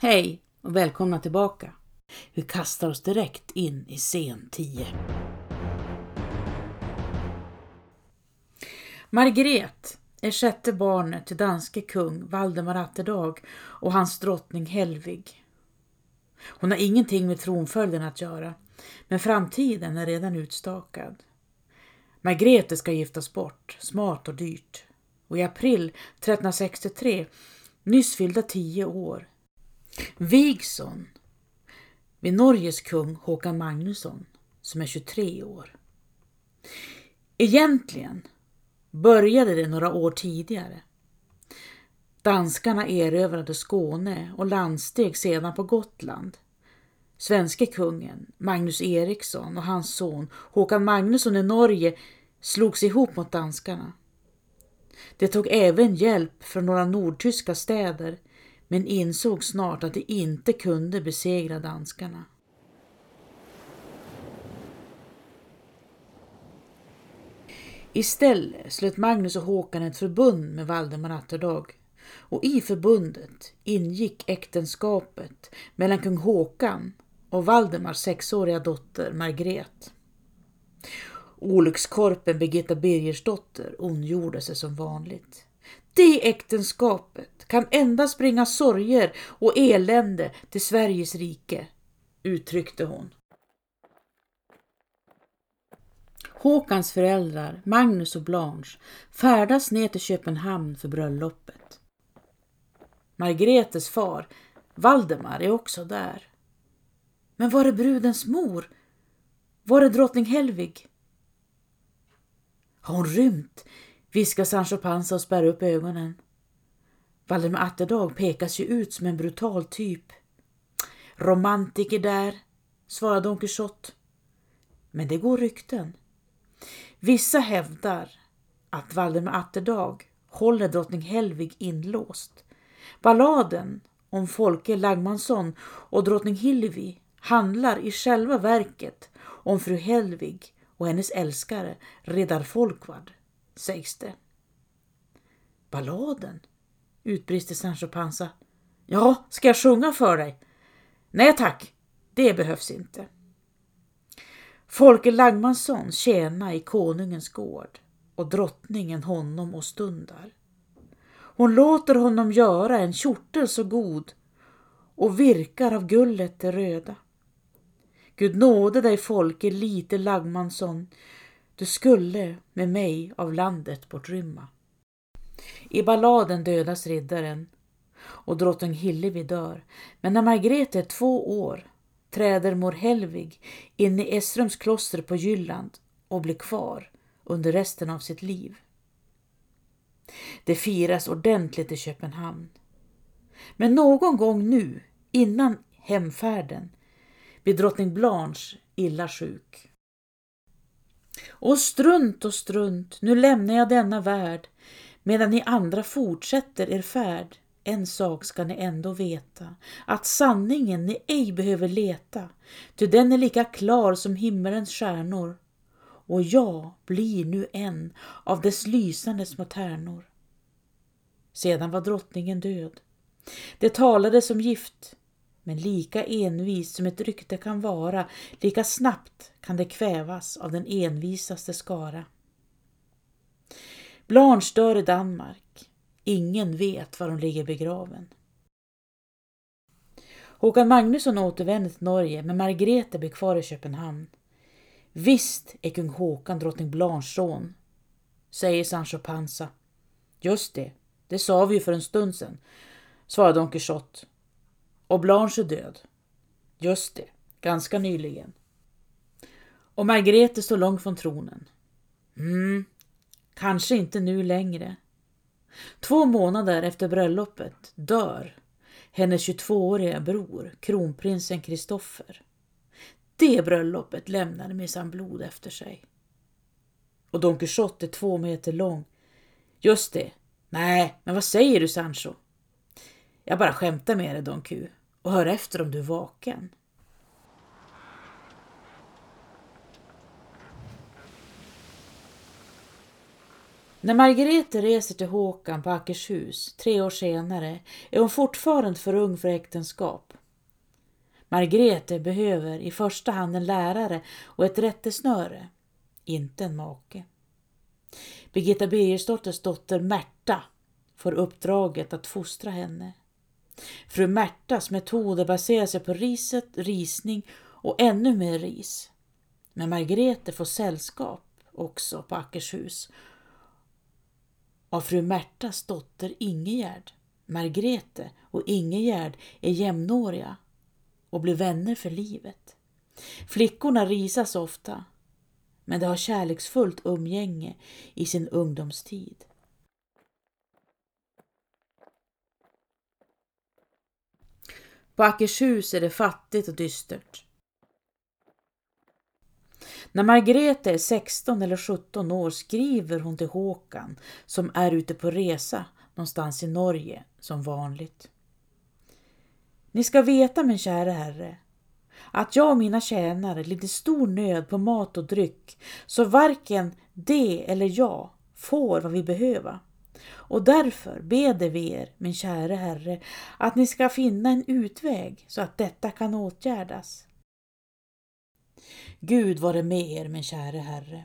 Hej och välkomna tillbaka. Vi kastar oss direkt in i scen 10. Margret är sjätte barnet till danske kung Valdemar Atterdag och hans drottning Helvig. Hon har ingenting med tronföljden att göra, men framtiden är redan utstakad. Margrethe ska giftas bort, smart och dyrt. Och i april 1363, nyss fyllda tio år, Vigson vid Norges kung Håkan Magnusson som är 23 år. Egentligen började det några år tidigare. Danskarna erövrade Skåne och landsteg sedan på Gotland. Svenske kungen Magnus Eriksson och hans son Håkan Magnusson i Norge slogs ihop mot danskarna. De tog även hjälp från några nordtyska städer men insåg snart att de inte kunde besegra danskarna. Istället slöt Magnus och Håkan ett förbund med Valdemar Atterdag och i förbundet ingick äktenskapet mellan kung Håkan och Valdemars sexåriga dotter Margret. Olyckskorpen Birgitta Birgersdotter ondgjorde sig som vanligt. Det äktenskapet kan endast bringa sorger och elände till Sveriges rike, uttryckte hon. Håkans föräldrar, Magnus och Blanche, färdas ner till Köpenhamn för bröllopet. Margretes far, Valdemar, är också där. Men var är brudens mor? Var är drottning Helvig? Har hon rymt? Viskar Sancho Panza och spärrar upp ögonen. Valdemar Atterdag pekas ju ut som en brutal typ. Romantiker där, svarar Don Quixote. Men det går rykten. Vissa hävdar att Valdemar Atterdag håller drottning Helvig inlåst. Balladen om Folke Lagmansson och drottning Hillevi handlar i själva verket om fru Helvig och hennes älskare Reddar Folkvard, sägs det. Balladen? utbrister Sancho Panza. Ja, ska jag sjunga för dig? Nej tack, det behövs inte. Folke Lagmansson tjäna i konungens gård och drottningen honom och stundar. Hon låter honom göra en kjortel så god och virkar av gullet det röda. Gud nåde dig Folke lite Lagmansson, du skulle med mig av landet bortrymma. I balladen dödas riddaren och drottning Hillevi dör, men när Margrethe är två år träder mor Helvig in i Esrums kloster på Jylland och blir kvar under resten av sitt liv. Det firas ordentligt i Köpenhamn. Men någon gång nu, innan hemfärden, blir drottning Blanche illa sjuk. Och strunt och strunt, nu lämnar jag denna värld, medan ni andra fortsätter er färd. En sak ska ni ändå veta, att sanningen ni ej behöver leta, ty den är lika klar som himmelens stjärnor. Och jag blir nu en av dess lysande små tärnor. Sedan var drottningen död. Det talades om gift, men lika envis som ett rykte kan vara, lika snabbt kan det kvävas av den envisaste skara. Blanche dör i Danmark. Ingen vet var hon ligger begraven. Håkan Magnusson återvänder till Norge, men Margrethe blir kvar i Köpenhamn. Visst är kung Håkan drottning Blanches son, säger Sancho Panza. Just det, det sa vi ju för en stund sedan, svarar Don Quixote. Och Blanche är död. Just det, ganska nyligen. Och Margrethe står långt från tronen. Mm, kanske inte nu längre. Två månader efter bröllopet dör hennes 22-åriga bror, kronprinsen Kristoffer. Det bröllopet lämnade minsann blod efter sig. Och Don Quixote är två meter lång. Just det. Nej, men vad säger du Sancho? Jag bara skämtar med dig Don Q och hör efter om du är vaken. När Margarete reser till Håkan på Ackershus tre år senare är hon fortfarande för ung för äktenskap. Margarete behöver i första hand en lärare och ett rättesnöre, inte en make. Birgitta Birgersdotters dotter Märta får uppdraget att fostra henne. Fru Märtas metoder baserar sig på riset, risning och ännu mer ris. Men Margrethe får sällskap också på Ackershus av fru Märtas dotter Ingegärd. Margrethe och Ingegärd är jämnåriga och blir vänner för livet. Flickorna risas ofta, men de har kärleksfullt umgänge i sin ungdomstid. På Ackershus är det fattigt och dystert. När Margrethe är 16 eller 17 år skriver hon till Håkan som är ute på resa någonstans i Norge som vanligt. Ni ska veta min kära herre att jag och mina tjänare lider stor nöd på mat och dryck så varken de eller jag får vad vi behöver. Och därför beder vi er, min käre Herre, att ni ska finna en utväg så att detta kan åtgärdas. Gud vare med er, min käre Herre.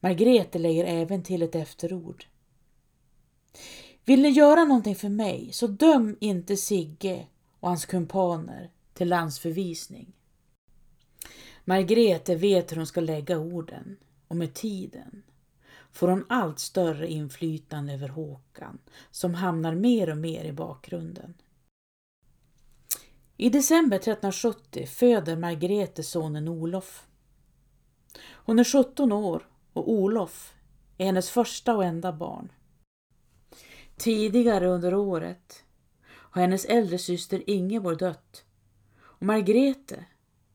Margrete lägger även till ett efterord. Vill ni göra någonting för mig, så döm inte Sigge och hans kumpaner till landsförvisning. Margrete vet hur hon ska lägga orden och med tiden får hon allt större inflytande över Håkan som hamnar mer och mer i bakgrunden. I december 1370 föder Margrethe sonen Olof. Hon är 17 år och Olof är hennes första och enda barn. Tidigare under året har hennes äldre syster Ingeborg dött och Margrethe,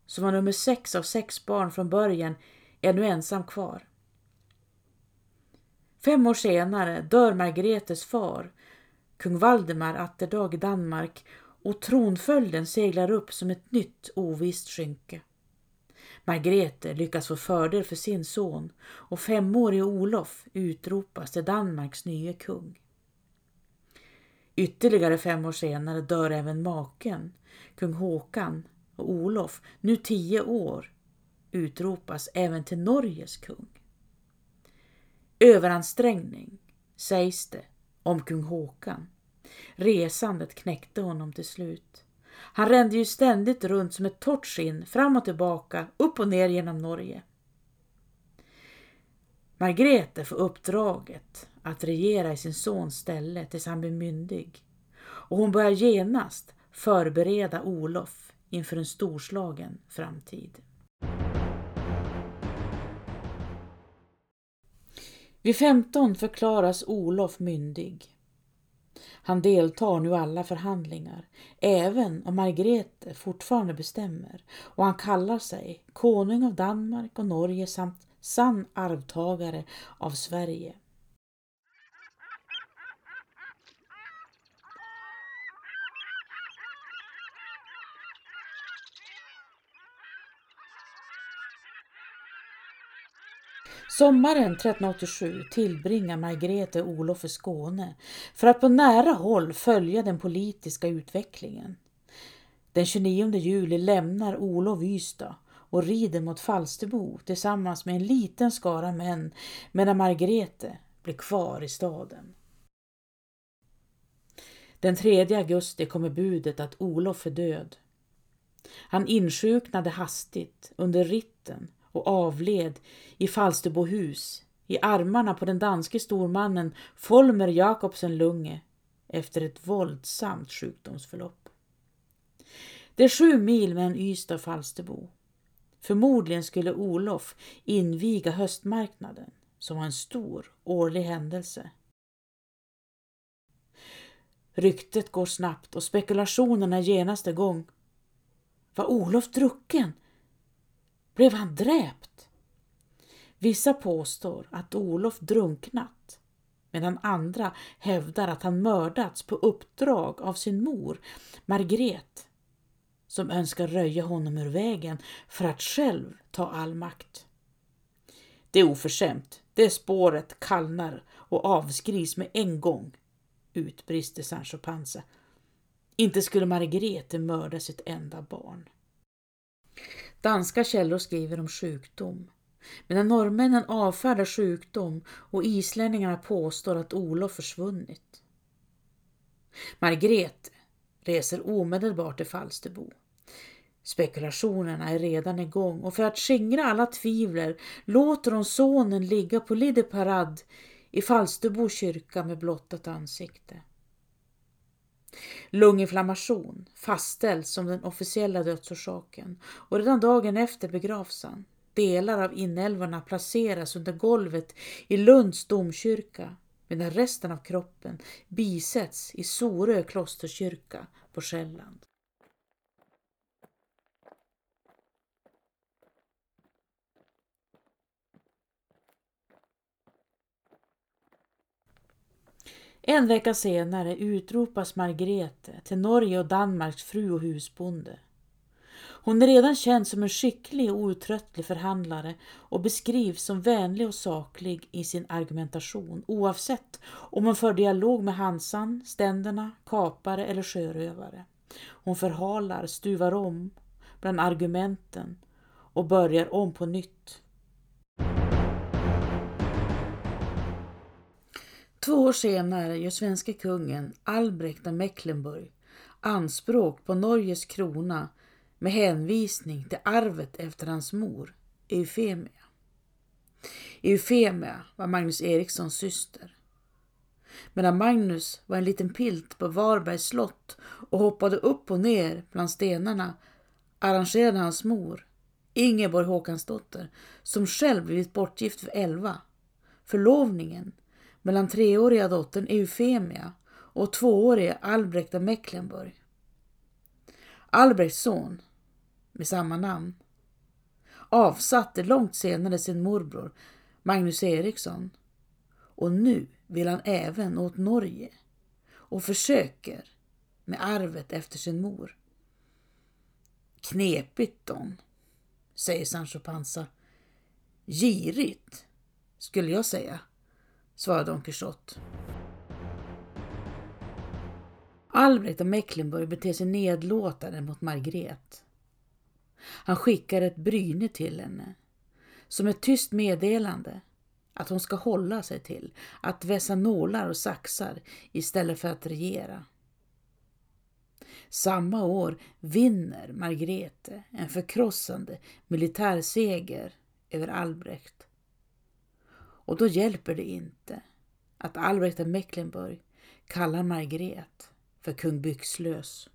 som var nummer sex av sex barn från början, är nu ensam kvar. Fem år senare dör Margretes far, kung Valdemar Atterdag i Danmark och tronföljden seglar upp som ett nytt ovisst skynke. Margrete lyckas få fördel för sin son och femårige Olof utropas till Danmarks nye kung. Ytterligare fem år senare dör även maken, kung Håkan och Olof, nu tio år, utropas även till Norges kung. Överansträngning, sägs det om kung Håkan. Resandet knäckte honom till slut. Han rände ju ständigt runt som ett torrt skinn, fram och tillbaka, upp och ner genom Norge. Margrete får uppdraget att regera i sin sons ställe tills han blir myndig. Och hon börjar genast förbereda Olof inför en storslagen framtid. Vid 15 förklaras Olof myndig. Han deltar nu alla förhandlingar, även om Margrethe fortfarande bestämmer och han kallar sig konung av Danmark och Norge samt sann arvtagare av Sverige. Sommaren 1387 tillbringar Margrethe och Olof i Skåne för att på nära håll följa den politiska utvecklingen. Den 29 juli lämnar Olof Ystad och rider mot Falsterbo tillsammans med en liten skara män medan Margrethe blir kvar i staden. Den 3 augusti kommer budet att Olof är död. Han insjuknade hastigt under ritten och avled i Falsterbohus i armarna på den danske stormannen Folmer Jakobsen Lunge efter ett våldsamt sjukdomsförlopp. Det är sju mil mellan Ystad och Falsterbo. Förmodligen skulle Olof inviga höstmarknaden som var en stor årlig händelse. Ryktet går snabbt och spekulationerna genast igång. Var Olof drucken? Blev han dräpt? Vissa påstår att Olof drunknat medan andra hävdar att han mördats på uppdrag av sin mor, Margret, som önskar röja honom ur vägen för att själv ta all makt. Det är oförskämt, Det spåret kallnar och avskrivs med en gång, utbrister Sancho Panza. Inte skulle Margrethe mörda sitt enda barn. Danska källor skriver om sjukdom. Medan norrmännen avfärdar sjukdom och islänningarna påstår att Olof försvunnit. Margrethe reser omedelbart till Falsterbo. Spekulationerna är redan igång och för att skingra alla tvivler låter hon sonen ligga på Lideparad i Falsterbo kyrka med blottat ansikte. Lunginflammation fastställs som den officiella dödsorsaken och redan dagen efter begravs han. Delar av inälvorna placeras under golvet i Lunds domkyrka medan resten av kroppen bisätts i Sorö klosterkyrka på Själland. En vecka senare utropas Margrethe till Norge och Danmarks fru och husbonde. Hon är redan känd som en skicklig och outtröttlig förhandlare och beskrivs som vänlig och saklig i sin argumentation oavsett om hon för dialog med Hansan, ständerna, kapare eller sjörövare. Hon förhalar, stuvar om bland argumenten och börjar om på nytt. Två år senare gör svenska kungen Albrecht av Mecklenburg anspråk på Norges krona med hänvisning till arvet efter hans mor, Eufemia. Eufemia var Magnus Erikssons syster. Medan Magnus var en liten pilt på Varbergs slott och hoppade upp och ner bland stenarna arrangerade hans mor, Ingeborg Håkansdotter, som själv blivit bortgift för elva, förlovningen mellan treåriga dottern Eufemia och tvååriga Albrecht av Mecklenburg. Albrechts son, med samma namn, avsatte långt senare sin morbror Magnus Eriksson och nu vill han även åt Norge och försöker med arvet efter sin mor. Knepigt Don, säger Sancho Panza. Girigt, skulle jag säga, svarade Don Quixote. Albrecht av Mecklenburg beter sig nedlåtande mot Margret. Han skickar ett bryne till henne som ett tyst meddelande att hon ska hålla sig till att vässa nålar och saxar istället för att regera. Samma år vinner Margrete en förkrossande militärseger över Albrecht. Och då hjälper det inte att Albrecht av Mecklenburg kallar Margret för kung Byxlös.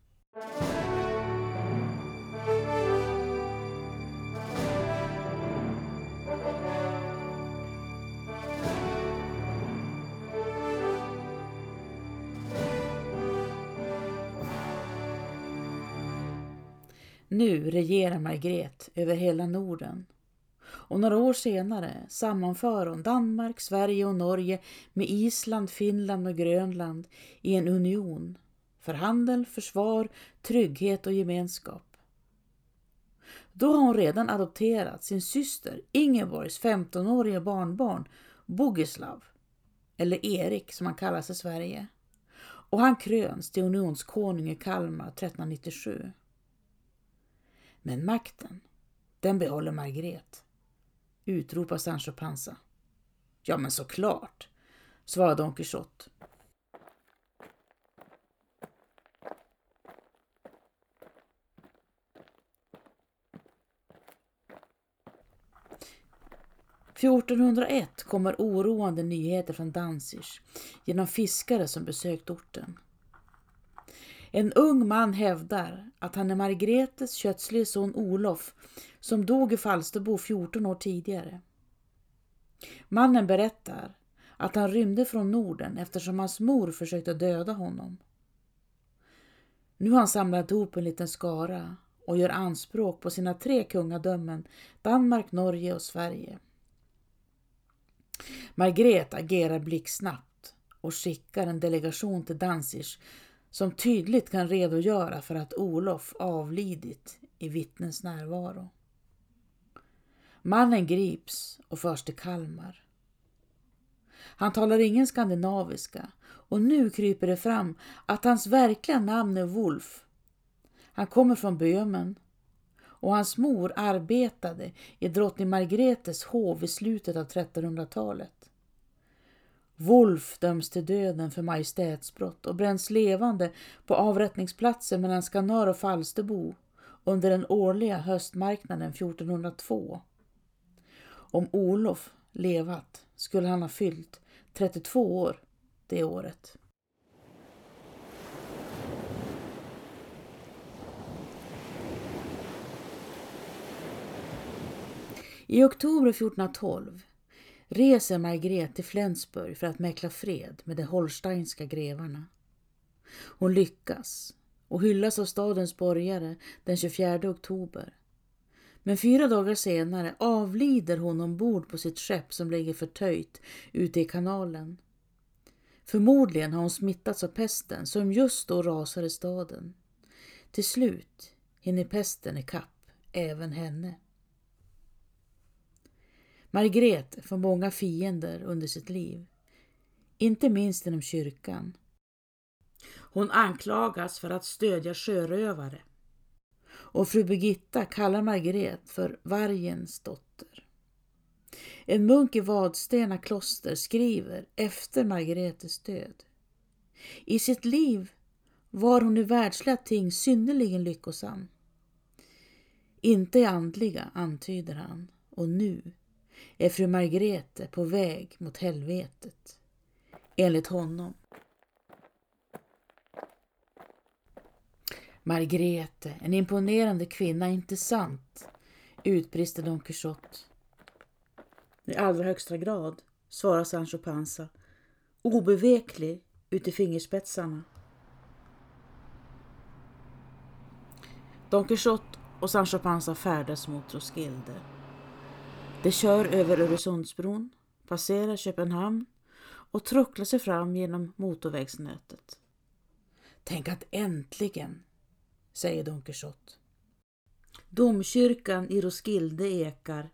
Nu regerar Margret över hela Norden. Och några år senare sammanför hon Danmark, Sverige och Norge med Island, Finland och Grönland i en union för handel, försvar, trygghet och gemenskap. Då har hon redan adopterat sin syster Ingeborgs 15-åriga barnbarn Bogislav, eller Erik som han kallas i Sverige. Och han kröns till unionskonung i Kalmar 1397. Men makten, den behåller Margret, utropar Sancho Panza. Ja, men såklart, svarar Don Quixote. –1401 kommer oroande nyheter från Danzig genom fiskare som besökt orten. En ung man hävdar att han är Margretes kötslige son Olof som dog i Falsterbo 14 år tidigare. Mannen berättar att han rymde från Norden eftersom hans mor försökte döda honom. Nu har han samlat ihop en liten skara och gör anspråk på sina tre kungadömen Danmark, Norge och Sverige. Margret agerar blixtsnabbt och skickar en delegation till Danzig som tydligt kan redogöra för att Olof avlidit i vittnens närvaro. Mannen grips och förs till Kalmar. Han talar ingen skandinaviska och nu kryper det fram att hans verkliga namn är Wolf. Han kommer från Böhmen och hans mor arbetade i drottning Margretes hov i slutet av 1300-talet. Wolf döms till döden för majestätsbrott och bränns levande på avrättningsplatsen mellan Skanör och Falsterbo under den årliga höstmarknaden 1402. Om Olof levat skulle han ha fyllt 32 år det året. I oktober 1412 reser Margret till Flensburg för att mäkla fred med de holsteinska grevarna. Hon lyckas och hyllas av stadens borgare den 24 oktober. Men fyra dagar senare avlider hon ombord på sitt skepp som ligger förtöjt ute i kanalen. Förmodligen har hon smittats av pesten som just då rasar i staden. Till slut hinner pesten ikapp även henne. Margret får många fiender under sitt liv, inte minst inom kyrkan. Hon anklagas för att stödja sjörövare och fru Birgitta kallar Margret för vargens dotter. En munk i Vadstena kloster skriver efter Margretes död. I sitt liv var hon i världsliga ting synnerligen lyckosam. Inte i andliga, antyder han, och nu är fru Margrete på väg mot helvetet. Enligt honom. Margrete, en imponerande kvinna, inte sant? utbrister Don Quixote. I allra högsta grad, svarar Sancho Panza, obeveklig ut i fingerspetsarna. Don Quixote och Sancho Panza färdas mot Roskilde. De kör över Öresundsbron, passerar Köpenhamn och trucklar sig fram genom motorvägsnätet. Tänk att äntligen, säger Don Quixote. Domkyrkan i Roskilde ekar,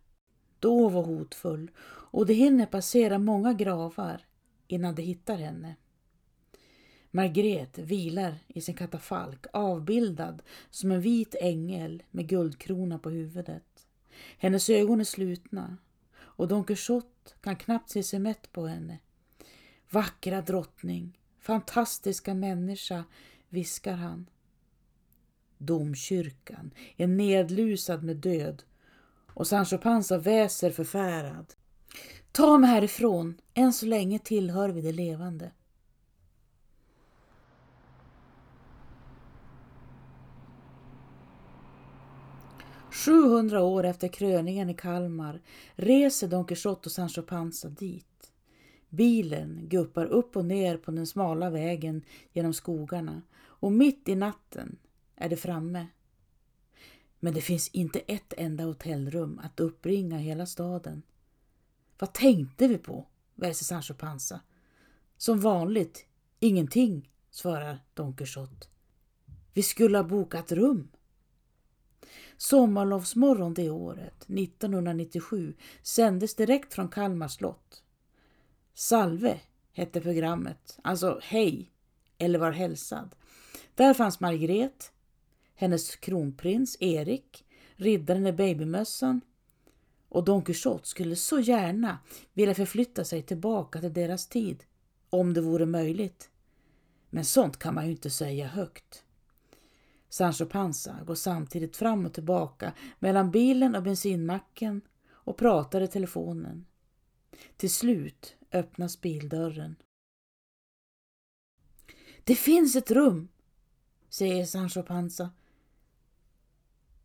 dov och hotfull, och de hinner passera många gravar innan de hittar henne. Margret vilar i sin katafalk, avbildad som en vit ängel med guldkrona på huvudet. Hennes ögon är slutna och Don Quixote kan knappt se sig mätt på henne. Vackra drottning, fantastiska människa, viskar han. Domkyrkan är nedlusad med död och Sancho Panza väser förfärad. Ta mig härifrån, än så länge tillhör vi de levande. 700 år efter kröningen i Kalmar reser Don Quixote och Sancho Panza dit. Bilen guppar upp och ner på den smala vägen genom skogarna och mitt i natten är det framme. Men det finns inte ett enda hotellrum att uppringa hela staden. Vad tänkte vi på? väser Sancho Panza. Som vanligt, ingenting, svarar Don Quixote. Vi skulle ha bokat rum. Sommarlovsmorgon det året, 1997, sändes direkt från Kalmar slott. Salve hette programmet, alltså Hej eller Var hälsad. Där fanns Margret, hennes kronprins Erik, riddaren i babymössan och Don Quixote skulle så gärna vilja förflytta sig tillbaka till deras tid, om det vore möjligt. Men sånt kan man ju inte säga högt. Sancho Panza går samtidigt fram och tillbaka mellan bilen och bensinmacken och pratar i telefonen. Till slut öppnas bildörren. Det finns ett rum, säger Sancho Panza.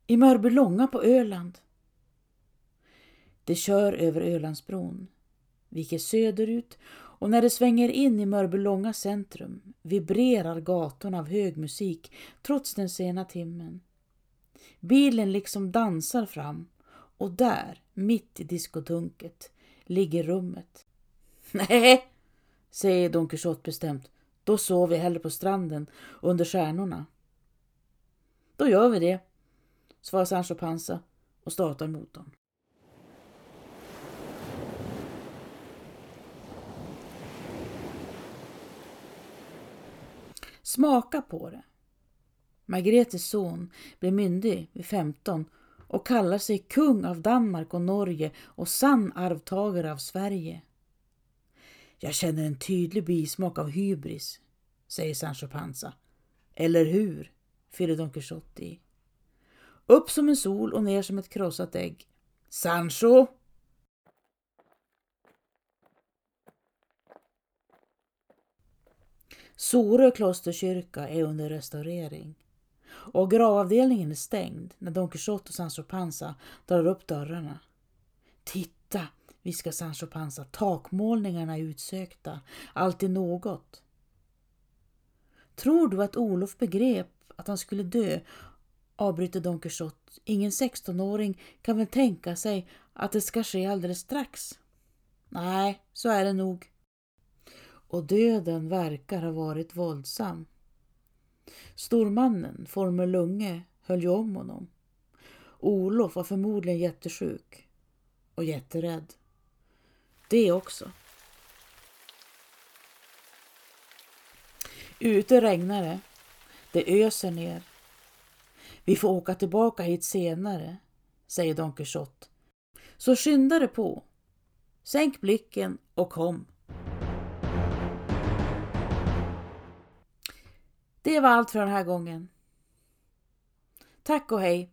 I Mörbylånga på Öland. De kör över Ölandsbron, viker söderut och när det svänger in i Mörbylånga centrum vibrerar gatorna av hög musik trots den sena timmen. Bilen liksom dansar fram och där, mitt i diskodunket, ligger rummet. Nej, säger Don Quixote bestämt. Då sover vi hellre på stranden under stjärnorna. Då gör vi det, svarar Sancho Panza och startar motorn. Smaka på det. Margretes son blev myndig vid 15 och kallar sig kung av Danmark och Norge och sann arvtagare av Sverige. Jag känner en tydlig bismak av hybris, säger Sancho Panza. Eller hur? fyller Don Quixote i. Upp som en sol och ner som ett krossat ägg. Sancho! Sorö klosterkyrka är under restaurering och gravavdelningen är stängd när Don Quixote och Sancho Panza drar upp dörrarna. Titta, viskar Sancho Panza, takmålningarna är utsökta, allt är något. Tror du att Olof begrep att han skulle dö? avbryter Don Quixote. Ingen 16-åring kan väl tänka sig att det ska ske alldeles strax? Nej, så är det nog. Och döden verkar ha varit våldsam. Stormannen, Formel Lunge, höll ju om honom. Olof var förmodligen jättesjuk och jätterädd. Det också. Ute regnar det. Det öser ner. Vi får åka tillbaka hit senare, säger Don Quixote. Så skynda dig på. Sänk blicken och kom. Det var allt för den här gången. Tack och hej!